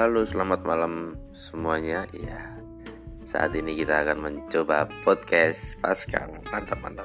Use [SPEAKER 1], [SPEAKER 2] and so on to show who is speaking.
[SPEAKER 1] Halo, selamat malam semuanya. Ya, saat ini kita akan mencoba podcast Pascal. Mantap, mantap.